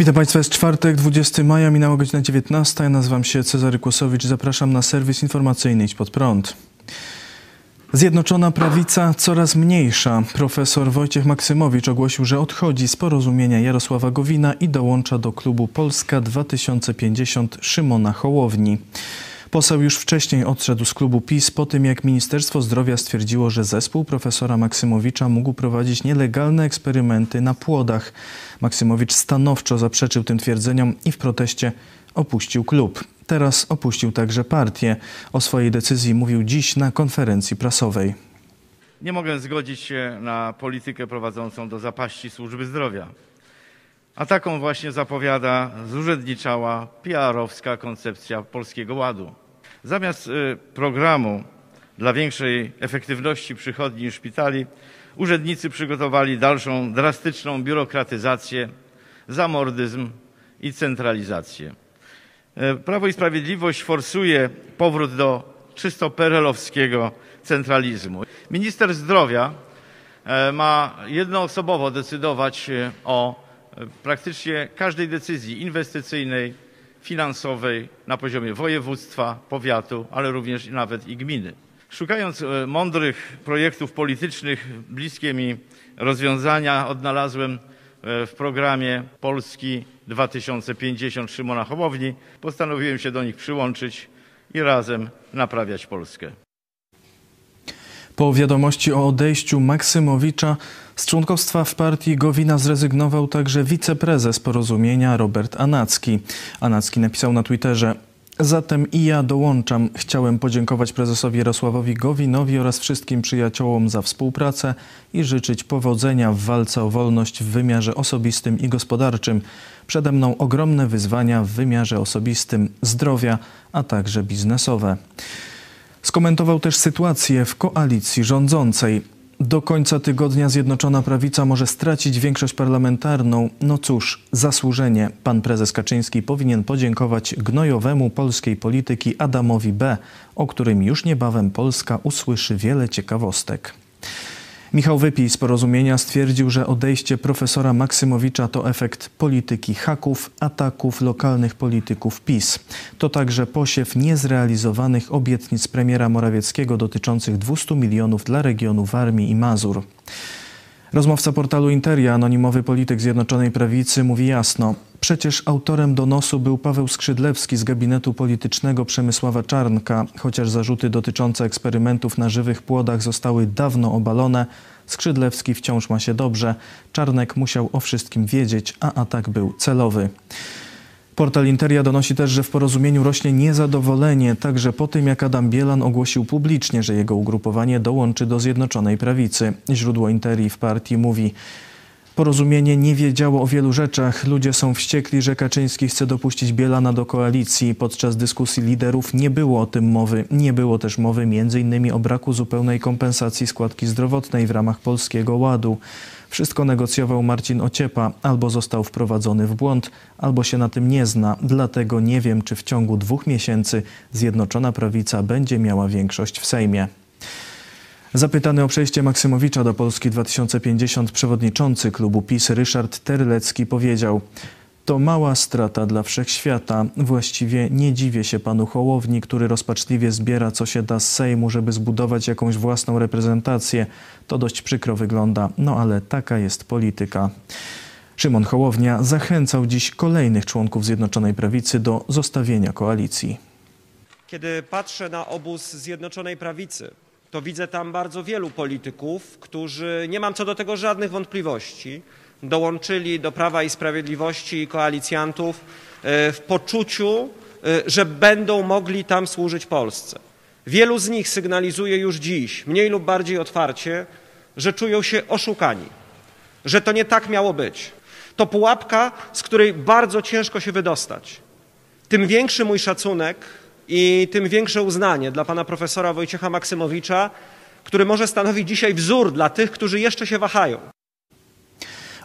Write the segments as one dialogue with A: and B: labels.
A: Witam Państwa, jest czwartek, 20 maja, minęła godzina 19. Ja nazywam się Cezary Kłosowicz. Zapraszam na serwis informacyjny Idź Pod Prąd. Zjednoczona Prawica coraz mniejsza. Profesor Wojciech Maksymowicz ogłosił, że odchodzi z porozumienia Jarosława Gowina i dołącza do klubu Polska 2050 Szymona Hołowni. Poseł już wcześniej odszedł z klubu PiS po tym, jak Ministerstwo Zdrowia stwierdziło, że zespół profesora Maksymowicza mógł prowadzić nielegalne eksperymenty na płodach. Maksymowicz stanowczo zaprzeczył tym twierdzeniom i w proteście opuścił klub. Teraz opuścił także partię. O swojej decyzji mówił dziś na konferencji prasowej.
B: Nie mogę zgodzić się na politykę prowadzącą do zapaści służby zdrowia. A taką właśnie zapowiada zurzędniczała PR-owska koncepcja Polskiego Ładu. Zamiast y, programu dla większej efektywności przychodni i szpitali, urzędnicy przygotowali dalszą drastyczną biurokratyzację, zamordyzm i centralizację. Y, Prawo i Sprawiedliwość forsuje powrót do czysto perelowskiego centralizmu. Minister zdrowia y, ma jednoosobowo decydować o praktycznie każdej decyzji inwestycyjnej, finansowej na poziomie województwa, powiatu, ale również nawet i gminy. Szukając e, mądrych projektów politycznych, bliskie mi rozwiązania odnalazłem e, w programie Polski 2050 Szymona Hołowni. Postanowiłem się do nich przyłączyć i razem naprawiać Polskę.
A: Po wiadomości o odejściu Maksymowicza z członkostwa w partii Gowina zrezygnował także wiceprezes porozumienia Robert Anacki. Anacki napisał na Twitterze Zatem i ja dołączam. Chciałem podziękować prezesowi Jarosławowi Gowinowi oraz wszystkim przyjaciołom za współpracę i życzyć powodzenia w walce o wolność w wymiarze osobistym i gospodarczym. Przede mną ogromne wyzwania w wymiarze osobistym, zdrowia, a także biznesowe. Skomentował też sytuację w koalicji rządzącej. Do końca tygodnia Zjednoczona Prawica może stracić większość parlamentarną. No cóż, zasłużenie. Pan prezes Kaczyński powinien podziękować gnojowemu polskiej polityki Adamowi B., o którym już niebawem Polska usłyszy wiele ciekawostek. Michał Wypij z porozumienia stwierdził, że odejście profesora Maksymowicza to efekt polityki haków, ataków lokalnych polityków PiS. To także posiew niezrealizowanych obietnic premiera Morawieckiego dotyczących 200 milionów dla regionu Warmii i Mazur. Rozmówca portalu Interia, anonimowy polityk Zjednoczonej Prawicy, mówi jasno: Przecież autorem donosu był Paweł Skrzydlewski z gabinetu politycznego Przemysława Czarnka. Chociaż zarzuty dotyczące eksperymentów na żywych płodach zostały dawno obalone, Skrzydlewski wciąż ma się dobrze. Czarnek musiał o wszystkim wiedzieć, a atak był celowy. Portal Interia donosi też, że w porozumieniu rośnie niezadowolenie, także po tym jak Adam Bielan ogłosił publicznie, że jego ugrupowanie dołączy do Zjednoczonej Prawicy. Źródło Interii w partii mówi, Porozumienie nie wiedziało o wielu rzeczach. Ludzie są wściekli, że Kaczyński chce dopuścić Bielana do koalicji. Podczas dyskusji liderów nie było o tym mowy. Nie było też mowy m.in. o braku zupełnej kompensacji składki zdrowotnej w ramach Polskiego Ładu. Wszystko negocjował Marcin Ociepa. Albo został wprowadzony w błąd, albo się na tym nie zna. Dlatego nie wiem, czy w ciągu dwóch miesięcy Zjednoczona Prawica będzie miała większość w Sejmie. Zapytany o przejście Maksymowicza do Polski 2050 przewodniczący klubu PiS Ryszard Terlecki powiedział to mała strata dla wszechświata. Właściwie nie dziwię się panu Hołowni, który rozpaczliwie zbiera co się da z Sejmu, żeby zbudować jakąś własną reprezentację. To dość przykro wygląda, no ale taka jest polityka. Szymon Hołownia zachęcał dziś kolejnych członków Zjednoczonej Prawicy do zostawienia koalicji.
C: Kiedy patrzę na obóz Zjednoczonej Prawicy, to widzę tam bardzo wielu polityków, którzy, nie mam co do tego żadnych wątpliwości, dołączyli do Prawa i Sprawiedliwości i koalicjantów e, w poczuciu, e, że będą mogli tam służyć Polsce. Wielu z nich sygnalizuje już dziś, mniej lub bardziej otwarcie, że czują się oszukani, że to nie tak miało być. To pułapka, z której bardzo ciężko się wydostać. Tym większy mój szacunek i tym większe uznanie dla pana profesora Wojciecha Maksymowicza, który może stanowić dzisiaj wzór dla tych, którzy jeszcze się wahają.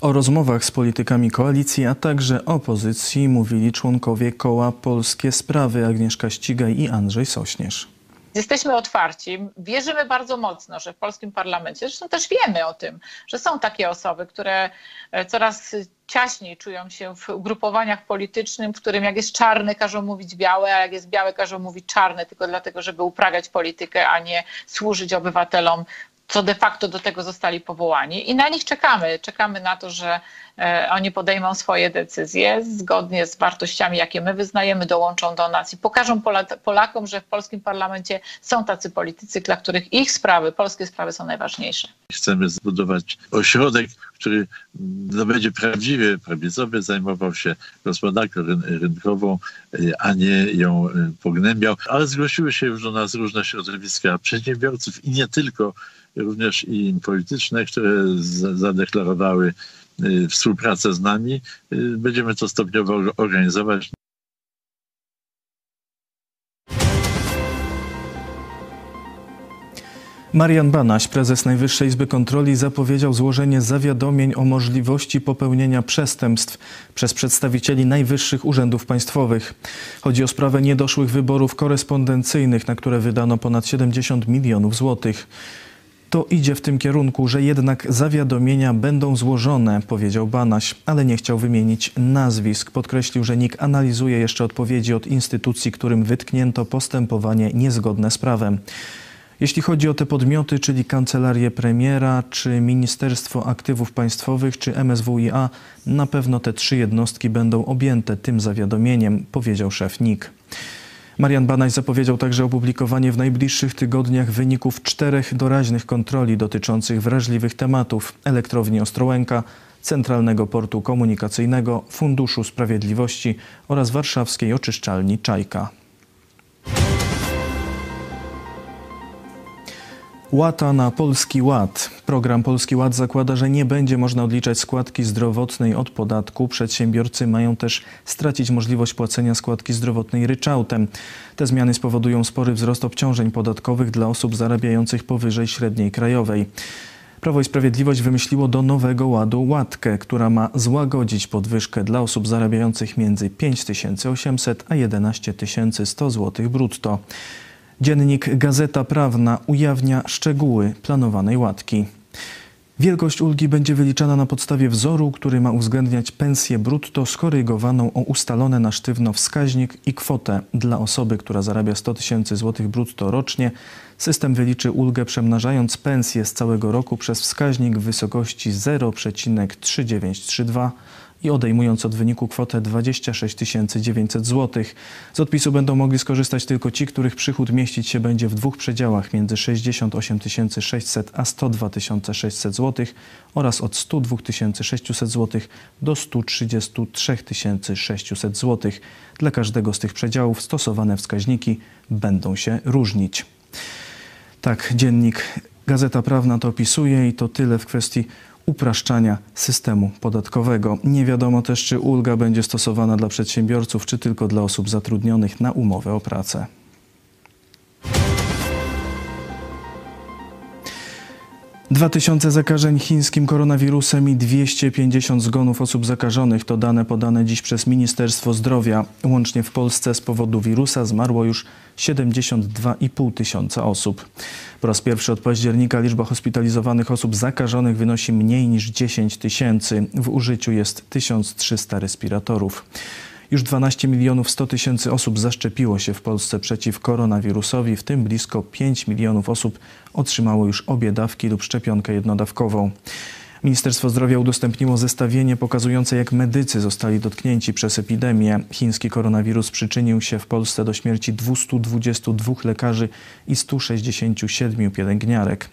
A: O rozmowach z politykami koalicji, a także opozycji mówili członkowie koła Polskie Sprawy Agnieszka Ścigaj i Andrzej Sośnierz.
D: Jesteśmy otwarci. Wierzymy bardzo mocno, że w polskim parlamencie, zresztą też wiemy o tym, że są takie osoby, które e, coraz ciaśniej czują się w ugrupowaniach politycznych, w którym jak jest czarny, każą mówić białe, a jak jest białe, każą mówić czarne, tylko dlatego, żeby uprawiać politykę, a nie służyć obywatelom co de facto do tego zostali powołani i na nich czekamy. Czekamy na to, że oni podejmą swoje decyzje zgodnie z wartościami, jakie my wyznajemy, dołączą do nas i pokażą Polakom, że w polskim parlamencie są tacy politycy, dla których ich sprawy, polskie sprawy są najważniejsze.
E: Chcemy zbudować ośrodek, który no, będzie prawdziwie prawicowy, zajmował się gospodarką rynkową, e, a nie ją e, pognębiał. Ale zgłosiły się już do nas różne środowiska przedsiębiorców i nie tylko również i polityczne, które zadeklarowały współpracę z nami. Y, będziemy to stopniowo organizować.
A: Marian Banaś, prezes Najwyższej Izby Kontroli, zapowiedział złożenie zawiadomień o możliwości popełnienia przestępstw przez przedstawicieli najwyższych urzędów państwowych. Chodzi o sprawę niedoszłych wyborów korespondencyjnych, na które wydano ponad 70 milionów złotych. To idzie w tym kierunku, że jednak zawiadomienia będą złożone, powiedział Banaś, ale nie chciał wymienić nazwisk. Podkreślił, że NIK analizuje jeszcze odpowiedzi od instytucji, którym wytknięto postępowanie niezgodne z prawem. Jeśli chodzi o te podmioty, czyli Kancelarię Premiera, czy Ministerstwo Aktywów Państwowych, czy MSWiA, na pewno te trzy jednostki będą objęte tym zawiadomieniem, powiedział szef NIK. Marian Banaś zapowiedział także opublikowanie w najbliższych tygodniach wyników czterech doraźnych kontroli dotyczących wrażliwych tematów elektrowni Ostrołęka, Centralnego Portu Komunikacyjnego, Funduszu Sprawiedliwości oraz warszawskiej oczyszczalni Czajka. Łata na Polski Ład. Program Polski Ład zakłada, że nie będzie można odliczać składki zdrowotnej od podatku. Przedsiębiorcy mają też stracić możliwość płacenia składki zdrowotnej ryczałtem. Te zmiany spowodują spory wzrost obciążeń podatkowych dla osób zarabiających powyżej średniej krajowej. Prawo i Sprawiedliwość wymyśliło do nowego ładu łatkę, która ma złagodzić podwyżkę dla osób zarabiających między 5800 a 11 100 zł brutto. Dziennik Gazeta Prawna ujawnia szczegóły planowanej łatki. Wielkość ulgi będzie wyliczana na podstawie wzoru, który ma uwzględniać pensję brutto skorygowaną o ustalone na sztywno wskaźnik i kwotę. Dla osoby, która zarabia 100 tysięcy złotych brutto rocznie, system wyliczy ulgę przemnażając pensję z całego roku przez wskaźnik w wysokości 0,3932 i odejmując od wyniku kwotę 26 900 zł. Z odpisu będą mogli skorzystać tylko ci, których przychód mieścić się będzie w dwóch przedziałach między 68 600 a 102 600 zł oraz od 102 600 zł do 133 600 zł. Dla każdego z tych przedziałów stosowane wskaźniki będą się różnić. Tak, dziennik Gazeta Prawna to opisuje i to tyle w kwestii upraszczania systemu podatkowego. Nie wiadomo też, czy ulga będzie stosowana dla przedsiębiorców, czy tylko dla osób zatrudnionych na umowę o pracę. 2000 zakażeń chińskim koronawirusem i 250 zgonów osób zakażonych to dane podane dziś przez Ministerstwo Zdrowia. Łącznie w Polsce z powodu wirusa zmarło już 72,5 tysiąca osób. Po raz pierwszy od października liczba hospitalizowanych osób zakażonych wynosi mniej niż 10 tysięcy. W użyciu jest 1300 respiratorów. Już 12 milionów 100 tysięcy osób zaszczepiło się w Polsce przeciw koronawirusowi, w tym blisko 5 milionów osób otrzymało już obie dawki lub szczepionkę jednodawkową. Ministerstwo Zdrowia udostępniło zestawienie pokazujące, jak medycy zostali dotknięci przez epidemię. Chiński koronawirus przyczynił się w Polsce do śmierci 222 lekarzy i 167 pielęgniarek.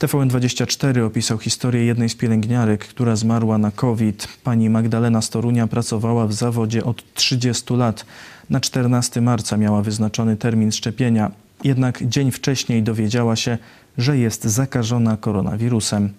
A: TVN24 opisał historię jednej z pielęgniarek, która zmarła na COVID. Pani Magdalena Storunia pracowała w zawodzie od 30 lat. Na 14 marca miała wyznaczony termin szczepienia, jednak dzień wcześniej dowiedziała się, że jest zakażona koronawirusem.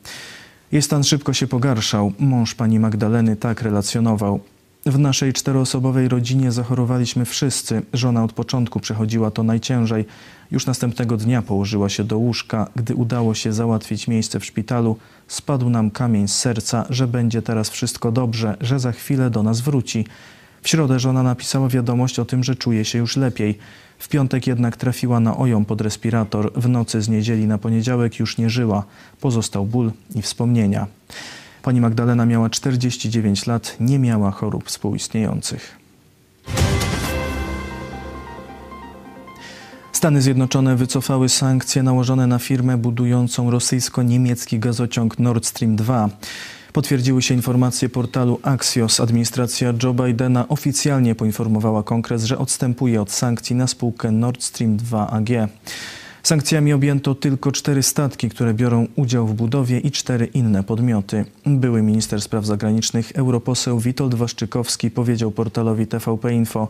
A: Jej stan szybko się pogarszał. Mąż pani Magdaleny tak relacjonował. W naszej czteroosobowej rodzinie zachorowaliśmy wszyscy. Żona od początku przechodziła to najciężej. Już następnego dnia położyła się do łóżka. Gdy udało się załatwić miejsce w szpitalu, spadł nam kamień z serca, że będzie teraz wszystko dobrze, że za chwilę do nas wróci. W środę żona napisała wiadomość o tym, że czuje się już lepiej. W piątek jednak trafiła na ojom pod respirator. W nocy z niedzieli na poniedziałek już nie żyła. Pozostał ból i wspomnienia. Pani Magdalena miała 49 lat, nie miała chorób współistniejących. Stany Zjednoczone wycofały sankcje nałożone na firmę budującą rosyjsko-niemiecki gazociąg Nord Stream 2. Potwierdziły się informacje portalu Axios. Administracja Joe Bidena oficjalnie poinformowała kongres, że odstępuje od sankcji na spółkę Nord Stream 2 AG. Sankcjami objęto tylko cztery statki, które biorą udział w budowie i cztery inne podmioty. Były minister spraw zagranicznych, europoseł Witold Waszczykowski powiedział portalowi TVP Info,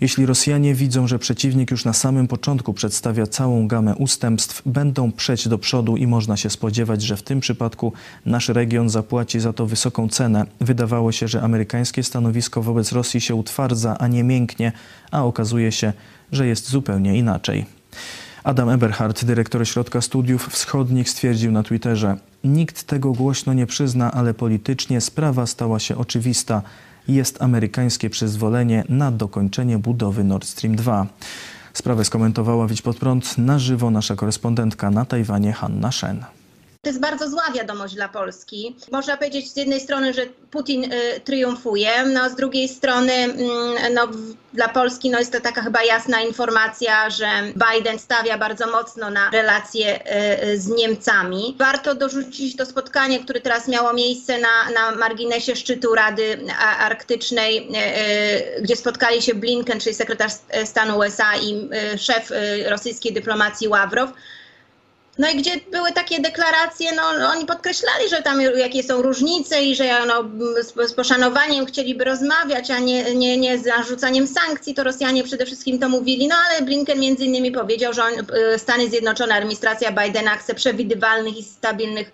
A: jeśli Rosjanie widzą, że przeciwnik już na samym początku przedstawia całą gamę ustępstw, będą przejść do przodu i można się spodziewać, że w tym przypadku nasz region zapłaci za to wysoką cenę. Wydawało się, że amerykańskie stanowisko wobec Rosji się utwardza, a nie mięknie, a okazuje się, że jest zupełnie inaczej. Adam Eberhardt, dyrektor Ośrodka Studiów Wschodnich, stwierdził na Twitterze: Nikt tego głośno nie przyzna, ale politycznie sprawa stała się oczywista jest amerykańskie przyzwolenie na dokończenie budowy Nord Stream 2. Sprawę skomentowała Widź Pod Prąd na żywo nasza korespondentka na Tajwanie Hanna Shen.
F: To jest bardzo zła wiadomość dla Polski. Można powiedzieć z jednej strony, że Putin y, triumfuje, no z drugiej strony mm, no, dla Polski no, jest to taka chyba jasna informacja, że Biden stawia bardzo mocno na relacje y, z Niemcami. Warto dorzucić to spotkanie, które teraz miało miejsce na, na marginesie szczytu Rady Arktycznej, y, gdzie spotkali się Blinken, czyli sekretarz stanu USA i szef rosyjskiej dyplomacji Ławrow. No i gdzie były takie deklaracje, no oni podkreślali, że tam jakie są różnice i że no, z, z poszanowaniem chcieliby rozmawiać, a nie, nie, nie z narzucaniem sankcji, to Rosjanie przede wszystkim to mówili, no ale Blinken między innymi powiedział, że on, y, Stany Zjednoczone, administracja Bidena chce przewidywalnych i stabilnych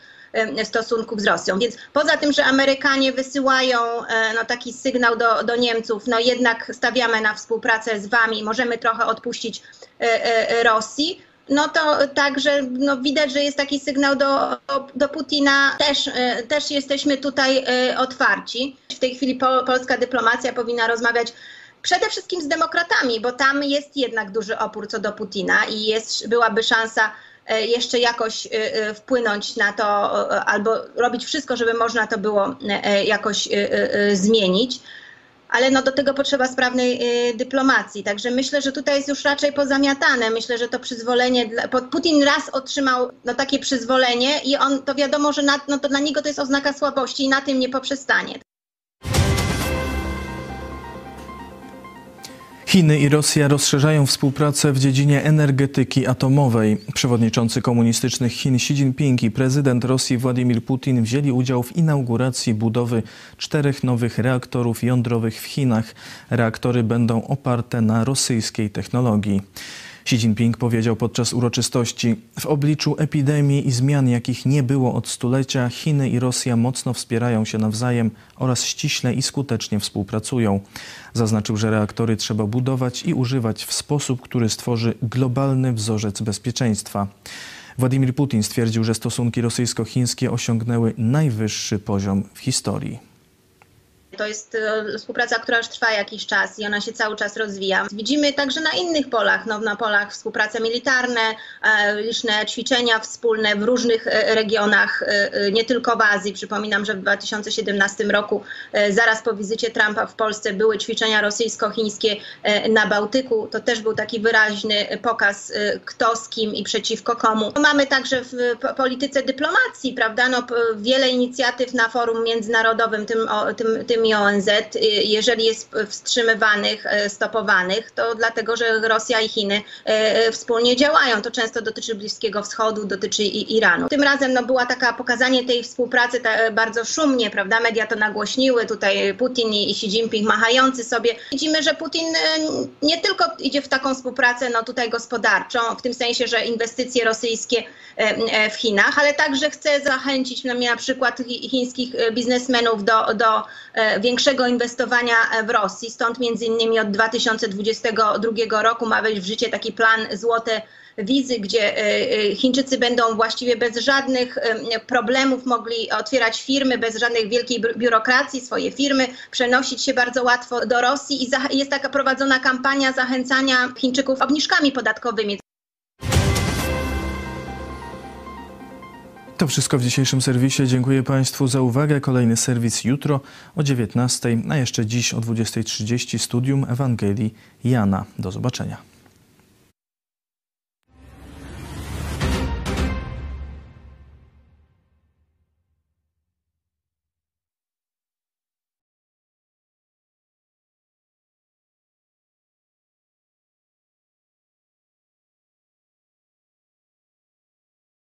F: stosunków z Rosją. Więc poza tym, że Amerykanie wysyłają e, no, taki sygnał do, do Niemców, no jednak stawiamy na współpracę z wami, możemy trochę odpuścić Rosji, no to także no widać, że jest taki sygnał do, do Putina. Też, e, też jesteśmy tutaj e, otwarci. W tej chwili po, polska dyplomacja powinna rozmawiać przede wszystkim z demokratami, bo tam jest jednak duży opór co do Putina i jest, byłaby szansa e, jeszcze jakoś wpłynąć na to, albo robić wszystko, żeby można to było jakoś zmienić ale no do tego potrzeba sprawnej y, dyplomacji. Także myślę, że tutaj jest już raczej pozamiatane. Myślę, że to przyzwolenie, dla, Putin raz otrzymał no, takie przyzwolenie i on, to wiadomo, że na, no, to dla niego to jest oznaka słabości i na tym nie poprzestanie.
A: Chiny i Rosja rozszerzają współpracę w dziedzinie energetyki atomowej. Przewodniczący komunistycznych Chin Xi Jinping i prezydent Rosji Władimir Putin wzięli udział w inauguracji budowy czterech nowych reaktorów jądrowych w Chinach. Reaktory będą oparte na rosyjskiej technologii. Xi Jinping powiedział podczas uroczystości: W obliczu epidemii i zmian, jakich nie było od stulecia, Chiny i Rosja mocno wspierają się nawzajem oraz ściśle i skutecznie współpracują. Zaznaczył, że reaktory trzeba budować i używać w sposób, który stworzy globalny wzorzec bezpieczeństwa. Władimir Putin stwierdził, że stosunki rosyjsko-chińskie osiągnęły najwyższy poziom w historii.
F: To jest e, współpraca, która już trwa jakiś czas i ona się cały czas rozwija. Widzimy także na innych polach, no, na polach współprace militarne, e, liczne ćwiczenia wspólne w różnych e, regionach, nie tylko w Azji. Przypominam, że w 2017 roku, zaraz po wizycie Trumpa w Polsce, były ćwiczenia rosyjsko-chińskie na Bałtyku. To też był taki wyraźny pokaz, kto z kim i przeciwko komu. Mamy także w polityce dyplomacji, prawda, no, wiele inicjatyw na forum międzynarodowym, tym, tym, tym i ONZ, y, jeżeli jest wstrzymywanych, y, stopowanych, to dlatego, że Rosja i Chiny y, wspólnie działają. To często dotyczy Bliskiego Wschodu, dotyczy i Iranu. Tym razem no, była taka pokazanie tej współpracy ta, bardzo szumnie, prawda? Media to nagłośniły, tutaj Putin i Xi Jinping machający sobie. Widzimy, że Putin nie tylko idzie w taką współpracę no, tutaj gospodarczą, w tym sensie, że inwestycje rosyjskie w Chinach, ale także chce zachęcić na przykład chińskich biznesmenów do, do większego inwestowania w Rosji. Stąd między innymi od 2022 roku ma wejść w życie taki plan Złote wizy, gdzie y, y, Chińczycy będą właściwie bez żadnych problemów mogli otwierać firmy, bez żadnej wielkiej biu- biurokracji, swoje firmy, przenosić się bardzo łatwo do Rosji i jest taka prowadzona kampania zachęcania Chińczyków obniżkami podatkowymi.
A: To wszystko w dzisiejszym serwisie. Dziękuję Państwu za uwagę. Kolejny serwis jutro o 19, a jeszcze dziś o 20.30 studium Ewangelii Jana. Do zobaczenia.